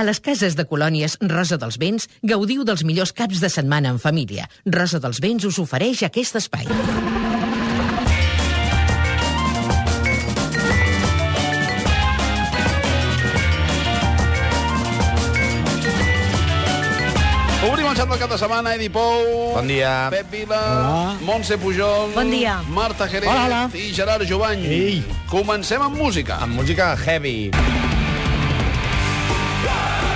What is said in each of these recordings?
A les cases de colònies Rosa dels Vents gaudiu dels millors caps de setmana en família. Rosa dels Vents us ofereix aquest espai. Obrim el xat del cap de setmana, Edi Pou. Bon dia. Pep Vila. Hola. Montse Pujol. Bon dia. Marta Jerez. Hola, hola. I Gerard Jovany. Ei. Comencem amb música. Amb música heavy. Bye.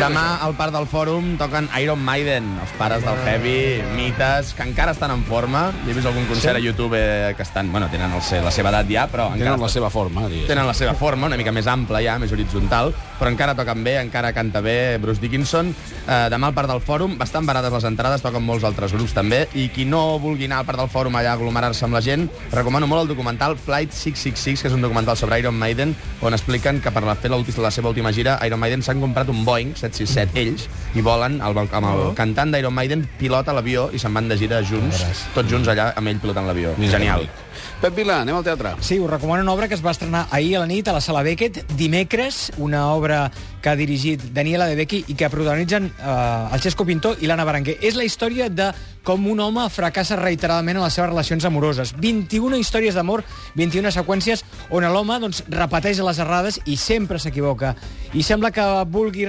Demà al Parc del Fòrum toquen Iron Maiden, els pares del heavy, mites, que encara estan en forma. He vist algun concert a YouTube eh, que estan... Bueno, tenen el, la seva edat ja, però encara... Tenen la seva forma, diguéssim. Tenen la seva forma, una mica més ampla ja, més horitzontal, però encara toquen bé, encara canta bé Bruce Dickinson. Eh, demà al Parc del Fòrum, bastant barades les entrades, toquen molts altres grups també, i qui no vulgui anar al Parc del Fòrum allà a aglomerar-se amb la gent, recomano molt el documental Flight 666, que és un documental sobre Iron Maiden, on expliquen que per fer la, la seva última gira, Iron Maiden s'han comprat un Boeing 767 ells, i volen el, amb el cantant d'Iron Maiden, pilota l'avió i se'n van de gira junts, tots junts allà amb ell pilotant l'avió. Genial. Pep Vila, anem al teatre. Sí, us recomano una obra que es va estrenar ahir a la nit a la Sala Beckett, dimecres, una obra que ha dirigit Daniela De Becchi i que protagonitzen eh, el Xesco Pintor i l'Anna Berenguer. És la història de com un home fracassa reiteradament en les seves relacions amoroses. 21 històries d'amor, 21 seqüències on l'home doncs, repeteix les errades i sempre s'equivoca. I sembla que vulgui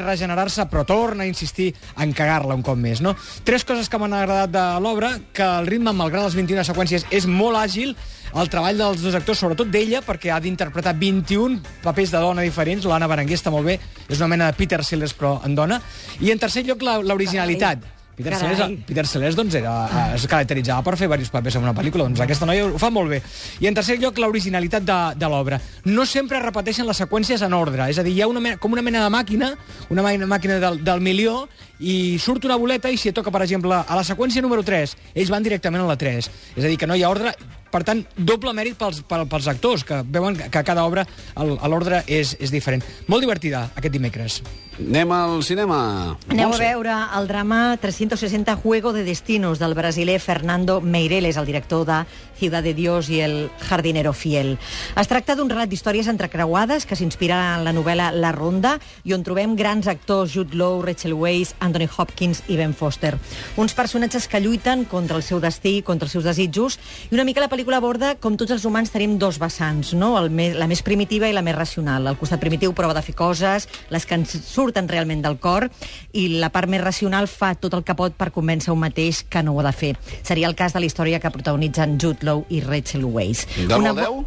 regenerar-se, però torna a insistir en cagar-la un cop més. No? Tres coses que m'han agradat de l'obra, que el ritme, malgrat les 21 seqüències, és molt àgil, el treball dels dos actors, sobretot d'ella, perquè ha d'interpretar 21 papers de dona diferents. L'Anna Berenguer està molt bé, és una mena de Peter Sellers, però en dona. I en tercer lloc, l'originalitat. Peter Carai. Sellers, Peter Sellers doncs, era, eh, es caracteritzava per fer diversos papers en una pel·lícula. Doncs aquesta noia ho fa molt bé. I en tercer lloc, l'originalitat de, de l'obra. No sempre repeteixen les seqüències en ordre. És a dir, hi ha una mena, com una mena de màquina, una màquina, màquina del, del milió, i surt una boleta i si et toca, per exemple, a la seqüència número 3, ells van directament a la 3. És a dir, que no hi ha ordre. Per tant, doble mèrit pels, pel- pels actors, que veuen que a cada obra l'ordre és, és diferent. Molt divertida, aquest dimecres. Anem al cinema. Aneu a veure el drama 360 Juego de Destinos del brasiler Fernando Meireles, el director de Ciudad de Dios i el jardinero fiel. Es tracta d'un relat d'històries entrecreuades que s'inspira en la novel·la La Ronda i on trobem grans actors Jude Law, Rachel Weisz, Anthony Hopkins i Ben Foster. Uns personatges que lluiten contra el seu destí, contra els seus desitjos, i una mica la pel·lícula aborda com tots els humans tenim dos vessants, no? El més, la més primitiva i la més racional. El costat primitiu prova de fer coses, les que ens surten realment del cor, i la part més racional fa tot el que pot per convèncer un mateix que no ho ha de fer. Seria el cas de la història que protagonitzen Jude Law i Rachel Weisz. De Una l'O bo-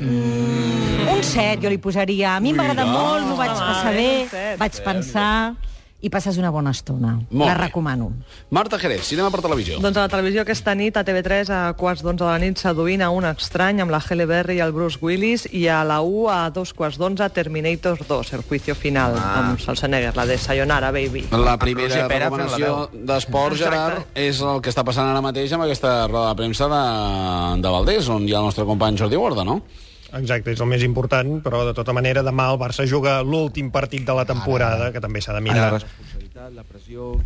10? Un set, jo li posaria. A mi m'agrada molt, m'ho vaig passar bé, un set, vaig pensar i passes una bona estona. Molt la bé. recomano. Marta Jerez, cinema per televisió. Doncs a la televisió aquesta nit, a TV3, a quarts d'onze de la nit, seduint a un estrany amb la Halle Berry i el Bruce Willis, i a la U, a dos quarts d'onze, Terminator 2, el juicio final, ah. amb Schwarzenegger, la de Sayonara, baby. La primera recomanació d'esport, Gerard, és el que està passant ara mateix amb aquesta roda de premsa de, de Valdés, on hi ha el nostre company Jordi Borda, no? Exacte, és el més important, però de tota manera demà el Barça juga l'últim partit de la temporada, que també s'ha de En la responsabilitat, la pressió,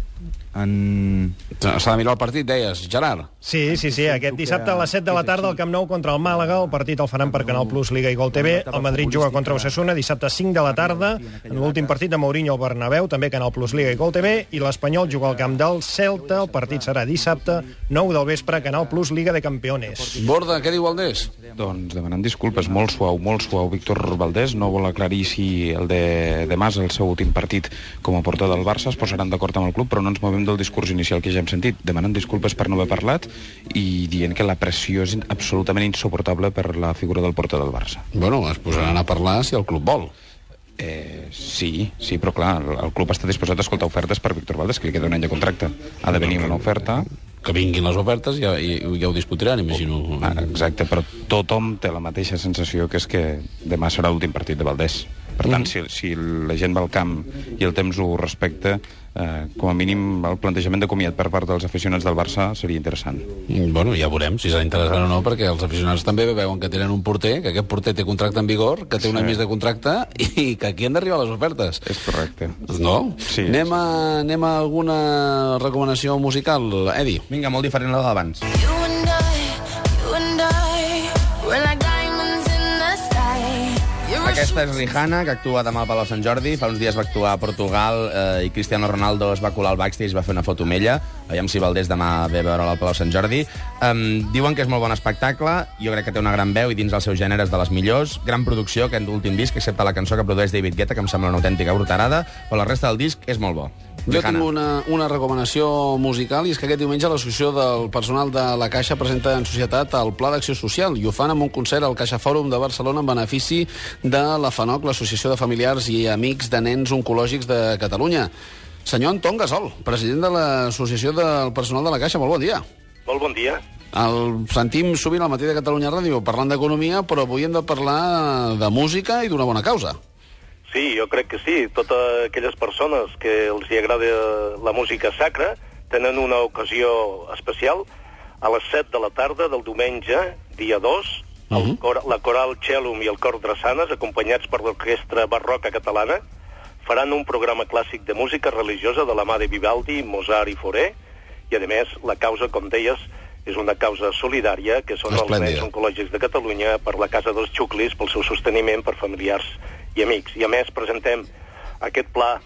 en... S'ha de mirar el partit, deies, Gerard. Sí, sí, sí, aquest dissabte a les 7 de la tarda al Camp Nou contra el Màlaga, el partit el faran per Canal Plus, Liga i Gol TV, el Madrid juga contra Osasuna dissabte a 5 de la tarda, en l'últim partit de Mourinho al Bernabéu, també Canal Plus, Liga i Gol TV, i l'Espanyol juga al Camp del Celta, el partit serà dissabte, 9 del vespre, Canal Plus, Liga de Campeones. Borda, què diu Valdés? Doncs demanant disculpes, molt suau, molt suau. Víctor Valdés no vol aclarir si el de demà és el seu últim partit com a porter del Barça, es posaran d'acord amb el club, però no ens movem del discurs inicial que ja hem sentit, demanant disculpes per no haver parlat i dient que la pressió és absolutament insuportable per la figura del porter del Barça. Bueno, es posaran a parlar si el club vol. Eh, sí, sí, però clar, el, el club està disposat a escoltar ofertes per Víctor Valdés, que li queda un any de contracte. Ha de venir una oferta, Que vinguin les ofertes i ja, ja ho discutiran, imagino. Ah, exacte, però tothom té la mateixa sensació que és que demà serà l'últim partit de Valdés. Per tant, si, si la gent va al camp i el temps ho respecta, eh, com a mínim el plantejament de comiat per part dels aficionats del Barça seria interessant. Mm, Bueno, ja veurem si serà interessant o no, perquè els aficionats també veuen que tenen un porter, que aquest porter té contracte en vigor, que té un any més de contracte i que aquí han d'arribar les ofertes. És correcte. No? Sí. Anem a, anem a alguna recomanació musical, Edi. Vinga, molt diferent a la d'abans. Aquesta és Rihanna, que actua demà al Palau Sant Jordi. Fa uns dies va actuar a Portugal eh, i Cristiano Ronaldo es va colar al backstage i va fer una foto amb ella. Aviam si Valdés demà ve a veure'la al Palau Sant Jordi. Um, diuen que és molt bon espectacle. Jo crec que té una gran veu i dins el seu gènere és de les millors. Gran producció, aquest últim disc, excepte la cançó que produeix David Guetta, que em sembla una autèntica brutarada, però la resta del disc és molt bo. Jo Rihanna. tinc una, una recomanació musical i és que aquest diumenge l'Associació del Personal de la Caixa presenta en societat el Pla d'Acció Social i ho fan amb un concert al Caixa Fòrum de Barcelona en benefici de la FANOC, l'Associació de Familiars i Amics de Nens Oncològics de Catalunya. Senyor Anton Gasol, president de l'Associació del Personal de la Caixa, molt bon dia. Molt bon dia. El sentim sovint al matí de Catalunya Ràdio parlant d'economia, però avui hem de parlar de música i d'una bona causa. Sí, jo crec que sí. Totes aquelles persones que els hi agrada la música sacra tenen una ocasió especial a les 7 de la tarda del diumenge, dia 2, el cor, la coral Cellum i el cor Drassanes, acompanyats per l'Orquestra Barroca Catalana, faran un programa clàssic de música religiosa de la mà de Vivaldi, Mozart i Foré, i a més la causa, com deies, és una causa solidària, que són Esplèndida. els nens oncològics de Catalunya per la Casa dels Xuclis, pel seu sosteniment per familiars i amics. I a més presentem aquest pla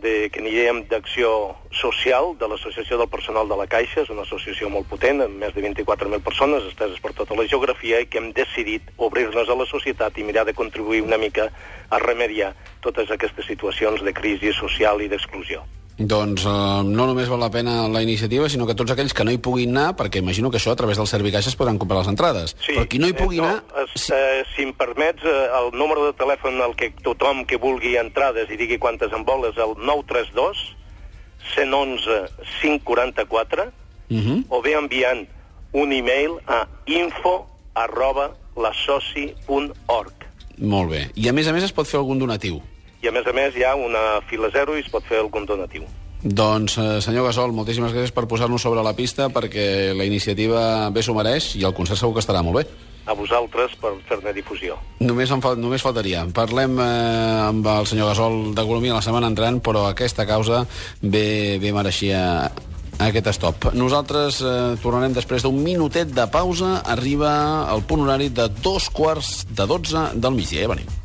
de, que n'hi dèiem d'acció social de l'Associació del Personal de la Caixa, és una associació molt potent, amb més de 24.000 persones esteses per tota la geografia, i que hem decidit obrir-nos a la societat i mirar de contribuir una mica a remediar totes aquestes situacions de crisi social i d'exclusió. Doncs eh, no només val la pena la iniciativa, sinó que tots aquells que no hi puguin anar, perquè imagino que això a través del Servicaixa es podran comprar les entrades, Sí, però qui no hi pugui eh, anar... es, eh, si em permets, eh, el número de telèfon al que tothom que vulgui entrades i digui quantes en vol és el 932 111 544 Uh -huh. o bé enviant un e-mail a info arroba lasoci.org. Molt bé. I a més a més es pot fer algun donatiu. I a més a més hi ha una fila zero i es pot fer algun donatiu. Doncs, eh, senyor Gasol, moltíssimes gràcies per posar-nos sobre la pista, perquè la iniciativa bé s'ho mereix i el concert segur que estarà molt bé. A vosaltres per fer-ne difusió. Només, em fal només faltaria. Parlem eh, amb el senyor Gasol d'Economia la setmana entrant, però aquesta causa bé, bé mereixia aquest stop. Nosaltres eh, tornarem després d'un minutet de pausa. Arriba el punt horari de dos quarts de dotze del migdia. Ja venim.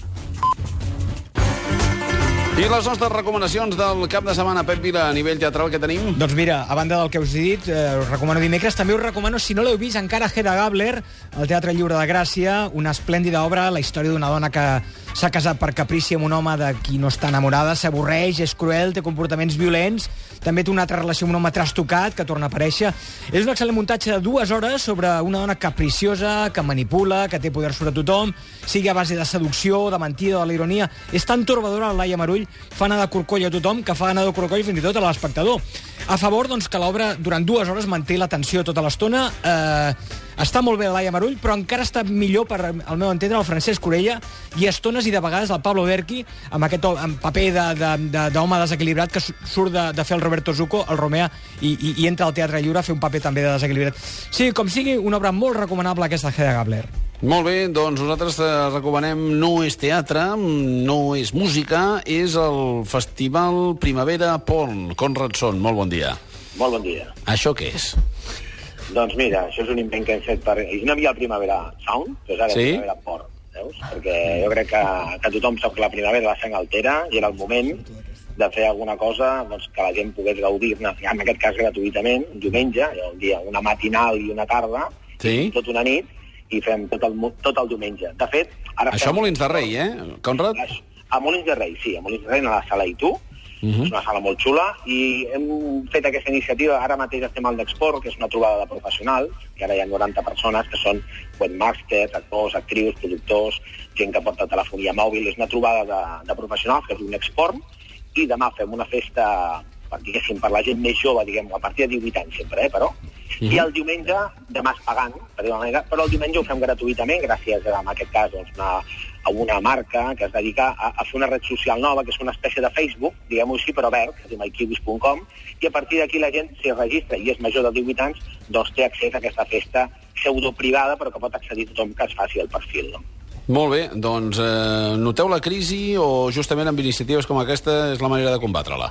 I les nostres recomanacions del cap de setmana, Pep Vila, a nivell teatral, que tenim? Doncs mira, a banda del que us he dit, eh, us recomano dimecres, també us recomano, si no l'heu vist encara, Hedda Gabler, al Teatre Lliure de Gràcia, una esplèndida obra, la història d'una dona que s'ha casat per caprici amb un home de qui no està enamorada, s'avorreix, és cruel, té comportaments violents, també té una altra relació amb un home trastocat que torna a aparèixer. És un excel·lent muntatge de dues hores sobre una dona capriciosa, que manipula, que té poder sobre tothom, sigui a base de seducció, de mentida, de la ironia. És tan torbadora la Laia Marull, fa anar de corcoll a tothom, que fa anar de corcoll fins i tot a l'espectador. A favor, doncs, que l'obra durant dues hores manté l'atenció tota l'estona. Eh, està molt bé la Laia Marull, però encara està millor, per al meu entendre, el Francesc Corella i estones i de vegades el Pablo Berqui amb aquest amb paper d'home de, de, d'home desequilibrat que su- surt de, de fer el Roberto Zucco, el Romea, i, i, i entra al Teatre Lliure a fer un paper també de desequilibrat. Sí, com sigui, una obra molt recomanable aquesta Hedda Gabler. Molt bé, doncs nosaltres recomanem no és teatre, no és música, és el Festival Primavera Porn. Conrad Son, molt bon dia. Molt bon dia. Això què és? Doncs mira, això és un invent que hem fet per... I no havia el Primavera Sound, doncs ara Sí? Primavera Port, veus? Perquè jo crec que, que tothom sap que la primavera la sang altera i era el moment de fer alguna cosa doncs, que la gent pogués gaudir-ne, en aquest cas gratuïtament, un diumenge, un dia, una matinal i una tarda, Sí? tot una nit, i fem tot el, tot el diumenge. De fet, ara... Això a Molins de Rei, eh, Conrad? A Molins de Rei, sí, a Molins de Rei, a la sala i tu, Uh és una sala molt xula i hem fet aquesta iniciativa, ara mateix estem al d'Export, que és una trobada de professionals, que ara hi ha 90 persones que són webmasters, actors, actrius, productors, gent que porta telefonia mòbil, és una trobada de, de professionals que és un export i demà fem una festa diguéssim, per la gent més jove, diguem, a partir de 18 anys sempre, eh, però. I el diumenge, demà és pagant, per dir manera, però el diumenge ho fem gratuïtament, gràcies a, en aquest cas, doncs, una, a una marca que es dedica a, a fer una red social nova, que és una espècie de Facebook, diguem-ho així, però verd, que es diu mykiwis.com, i a partir d'aquí la gent, si es registra i és major de 18 anys, doncs té accés a aquesta festa pseudoprivada, però que pot accedir tothom que es faci el perfil. No? Molt bé, doncs eh, noteu la crisi o justament amb iniciatives com aquesta és la manera de combatre-la?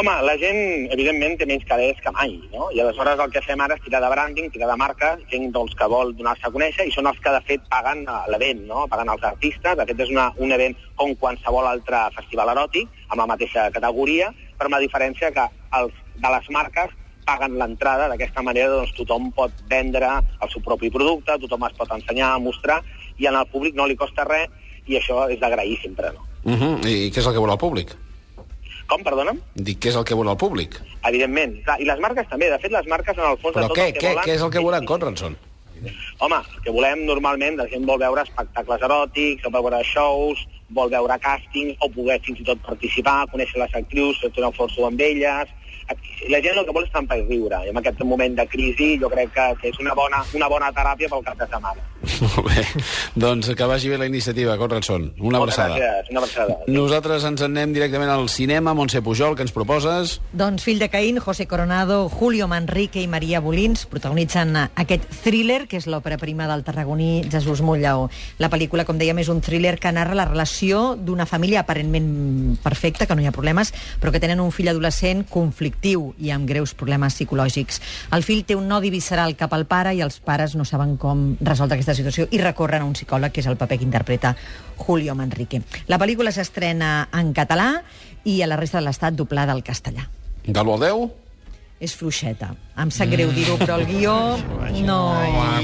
Home, la gent, evidentment, té menys calés que mai, no? I aleshores el que fem ara és tirar de branding, tirar de marca, gent doncs, que vol donar-se a conèixer, i són els que, de fet, paguen eh, l'event, no? Paguen els artistes. De fet, és una, un event com qualsevol altre festival eròtic, amb la mateixa categoria, però amb la diferència que els de les marques paguen l'entrada, d'aquesta manera doncs, tothom pot vendre el seu propi producte, tothom es pot ensenyar, mostrar, i al públic no li costa res, i això és d'agrair sempre, no? Uh -huh. I què és el que vol el públic? Com, perdona'm? Dic, què és el que vol el públic? Evidentment. Clar, I les marques també. De fet, les marques, en el fons, Però de tot què, el que què, volen... què és el que volen, Conradson? Home, el que volem normalment, la gent vol veure espectacles eròtics, o veure shows, vol veure càstings, o poder fins i tot participar, conèixer les actrius, fer una força amb elles... La gent el que vol és estar i riure, i en aquest moment de crisi jo crec que, que és una bona, una bona teràpia pel cap de setmana. Molt bé. doncs que vagi bé la iniciativa, Conradson. Una Moltes abraçada. gràcies, una abraçada. Nosaltres ens en anem directament al cinema. Montse Pujol, que ens proposes? Doncs fill de Caín, José Coronado, Julio Manrique i Maria Bolins protagonitzen aquest thriller, que és l'òpera prima del tarragoní Jesús Montllaó. La pel·lícula, com dèiem, és un thriller que narra la relació d'una família aparentment perfecta, que no hi ha problemes, però que tenen un fill adolescent conflictiu i amb greus problemes psicològics. El fill té un nodi visceral cap al pare i els pares no saben com resoldre aquesta situació i recorren a un psicòleg, que és el paper que interpreta Julio Manrique. La pel·lícula s'estrena en català i a la resta de l'estat doblada al castellà. Galo al 10? És fluixeta. Em sap greu dir-ho, però el guió no...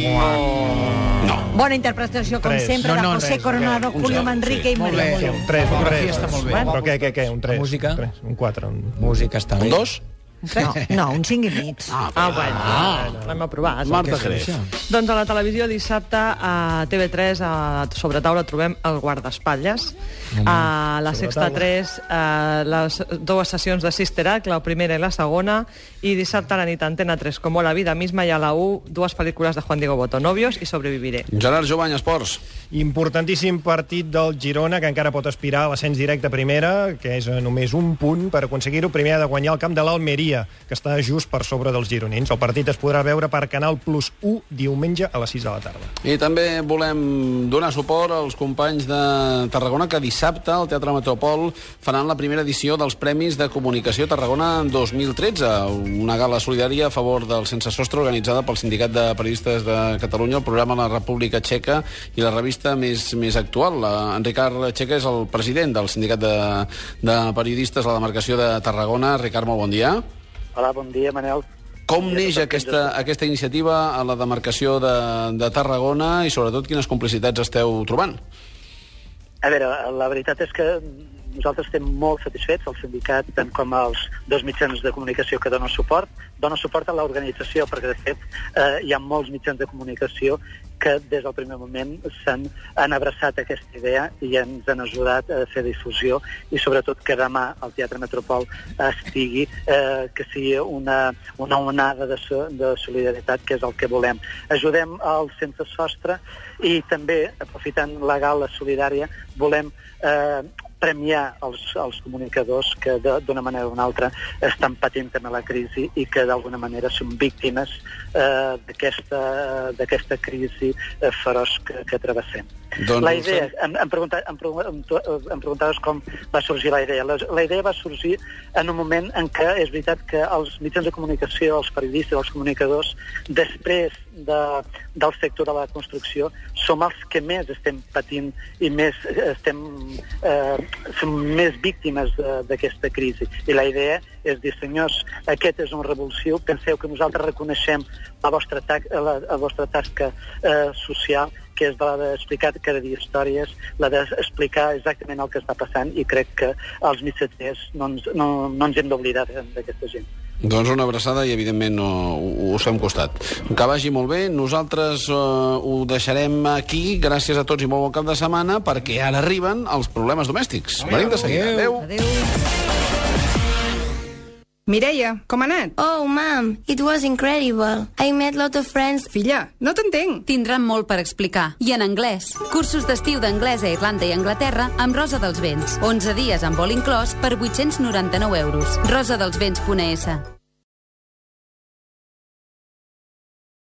No. Bona interpretació, com Tres. sempre, No, de no, José tres, Coronado, un Julio Manrique i Molt Maria bé. Sí, Bolins. un 3, un Fotografia 3. està molt bé. Però què, què, què? Un 3. La música? Un, 3, un 4. Un... Música està bé. Un 2? No, no, un 5 i mig. Ah, bueno. Ah. L'hem aprovat. Marta Jerez. Doncs a la televisió dissabte a TV3 a sobre taula trobem el guardaespatlles. A la Sexta 3 eh, les dues sessions de Sister Act, la primera i la segona, i dissabte a la nit a Antena 3 com la vida misma i a la U dues pel·lícules de Juan Diego Boto, Novios i Sobreviviré. Gerard Jovany, Esports. Importantíssim partit del Girona, que encara pot aspirar a l'ascens directe a primera, que és a només un punt per aconseguir-ho. Primer ha de guanyar el camp de l'Almeria, que està just per sobre dels gironins. El partit es podrà veure per Canal Plus 1 diumenge a les 6 de la tarda. I també volem donar suport als companys de Tarragona que dissabte al Teatre Metropol faran la primera edició dels Premis de Comunicació Tarragona 2013, una gala solidària a favor del Sense Sostre organitzada pel Sindicat de Periodistes de Catalunya, el programa La República Txeca i la revista més, més actual. En Ricard Txeca és el president del Sindicat de, de Periodistes a la demarcació de Tarragona. Ricard, molt bon dia. Hola, bon dia, Manel. Com neix aquesta, aquesta iniciativa a la demarcació de, de Tarragona i sobretot quines complicitats esteu trobant? A veure, la veritat és que nosaltres estem molt satisfets, el sindicat, tant com els dos mitjans de comunicació que donen suport, dona suport a l'organització, perquè de fet eh, hi ha molts mitjans de comunicació que des del primer moment s'han han abraçat aquesta idea i ens han ajudat a fer difusió i sobretot que demà al Teatre Metropol estigui, eh, que sigui una, una onada de, so, de solidaritat, que és el que volem. Ajudem al sense sostre i també, aprofitant la gala solidària, volem eh, premiar els, els comunicadors que de- d'una manera o d'una altra estan patint també la crisi i que d'alguna manera són víctimes eh, d'aquesta crisi eh, feroç que, que travessem. Doncs la idea, em, em, pregunta, em, em preguntaves com va sorgir la idea. La, la idea va sorgir en un moment en què és veritat que els mitjans de comunicació, els periodistes, els comunicadors, després de, del sector de la construcció, som els que més estem patint i més eh, estem, eh, som més víctimes d'aquesta crisi. I la idea és dir, senyors, aquest és un revulsiu, penseu que nosaltres reconeixem la vostra, ta la, la vostra tasca eh, social, que és la d'explicar cada dia històries, la d'explicar exactament el que està passant i crec que els missatgers no ens, no, no ens hem d'oblidar d'aquesta gent. Doncs una abraçada i, evidentment, no, us fem costat. Que vagi molt bé. Nosaltres eh, ho deixarem aquí. Gràcies a tots i molt bon cap de setmana, perquè ara arriben els problemes domèstics. Venim de seguida. Adéu. Adéu. Mireia, com ha anat? Oh, mom, it was incredible. I met lot of friends. Filla, no t'entenc. Tindran molt per explicar. I en anglès. Cursos d'estiu d'anglès a Irlanda i Anglaterra amb Rosa dels Vents. 11 dies amb vol inclòs per 899 euros. rosadelsvents.es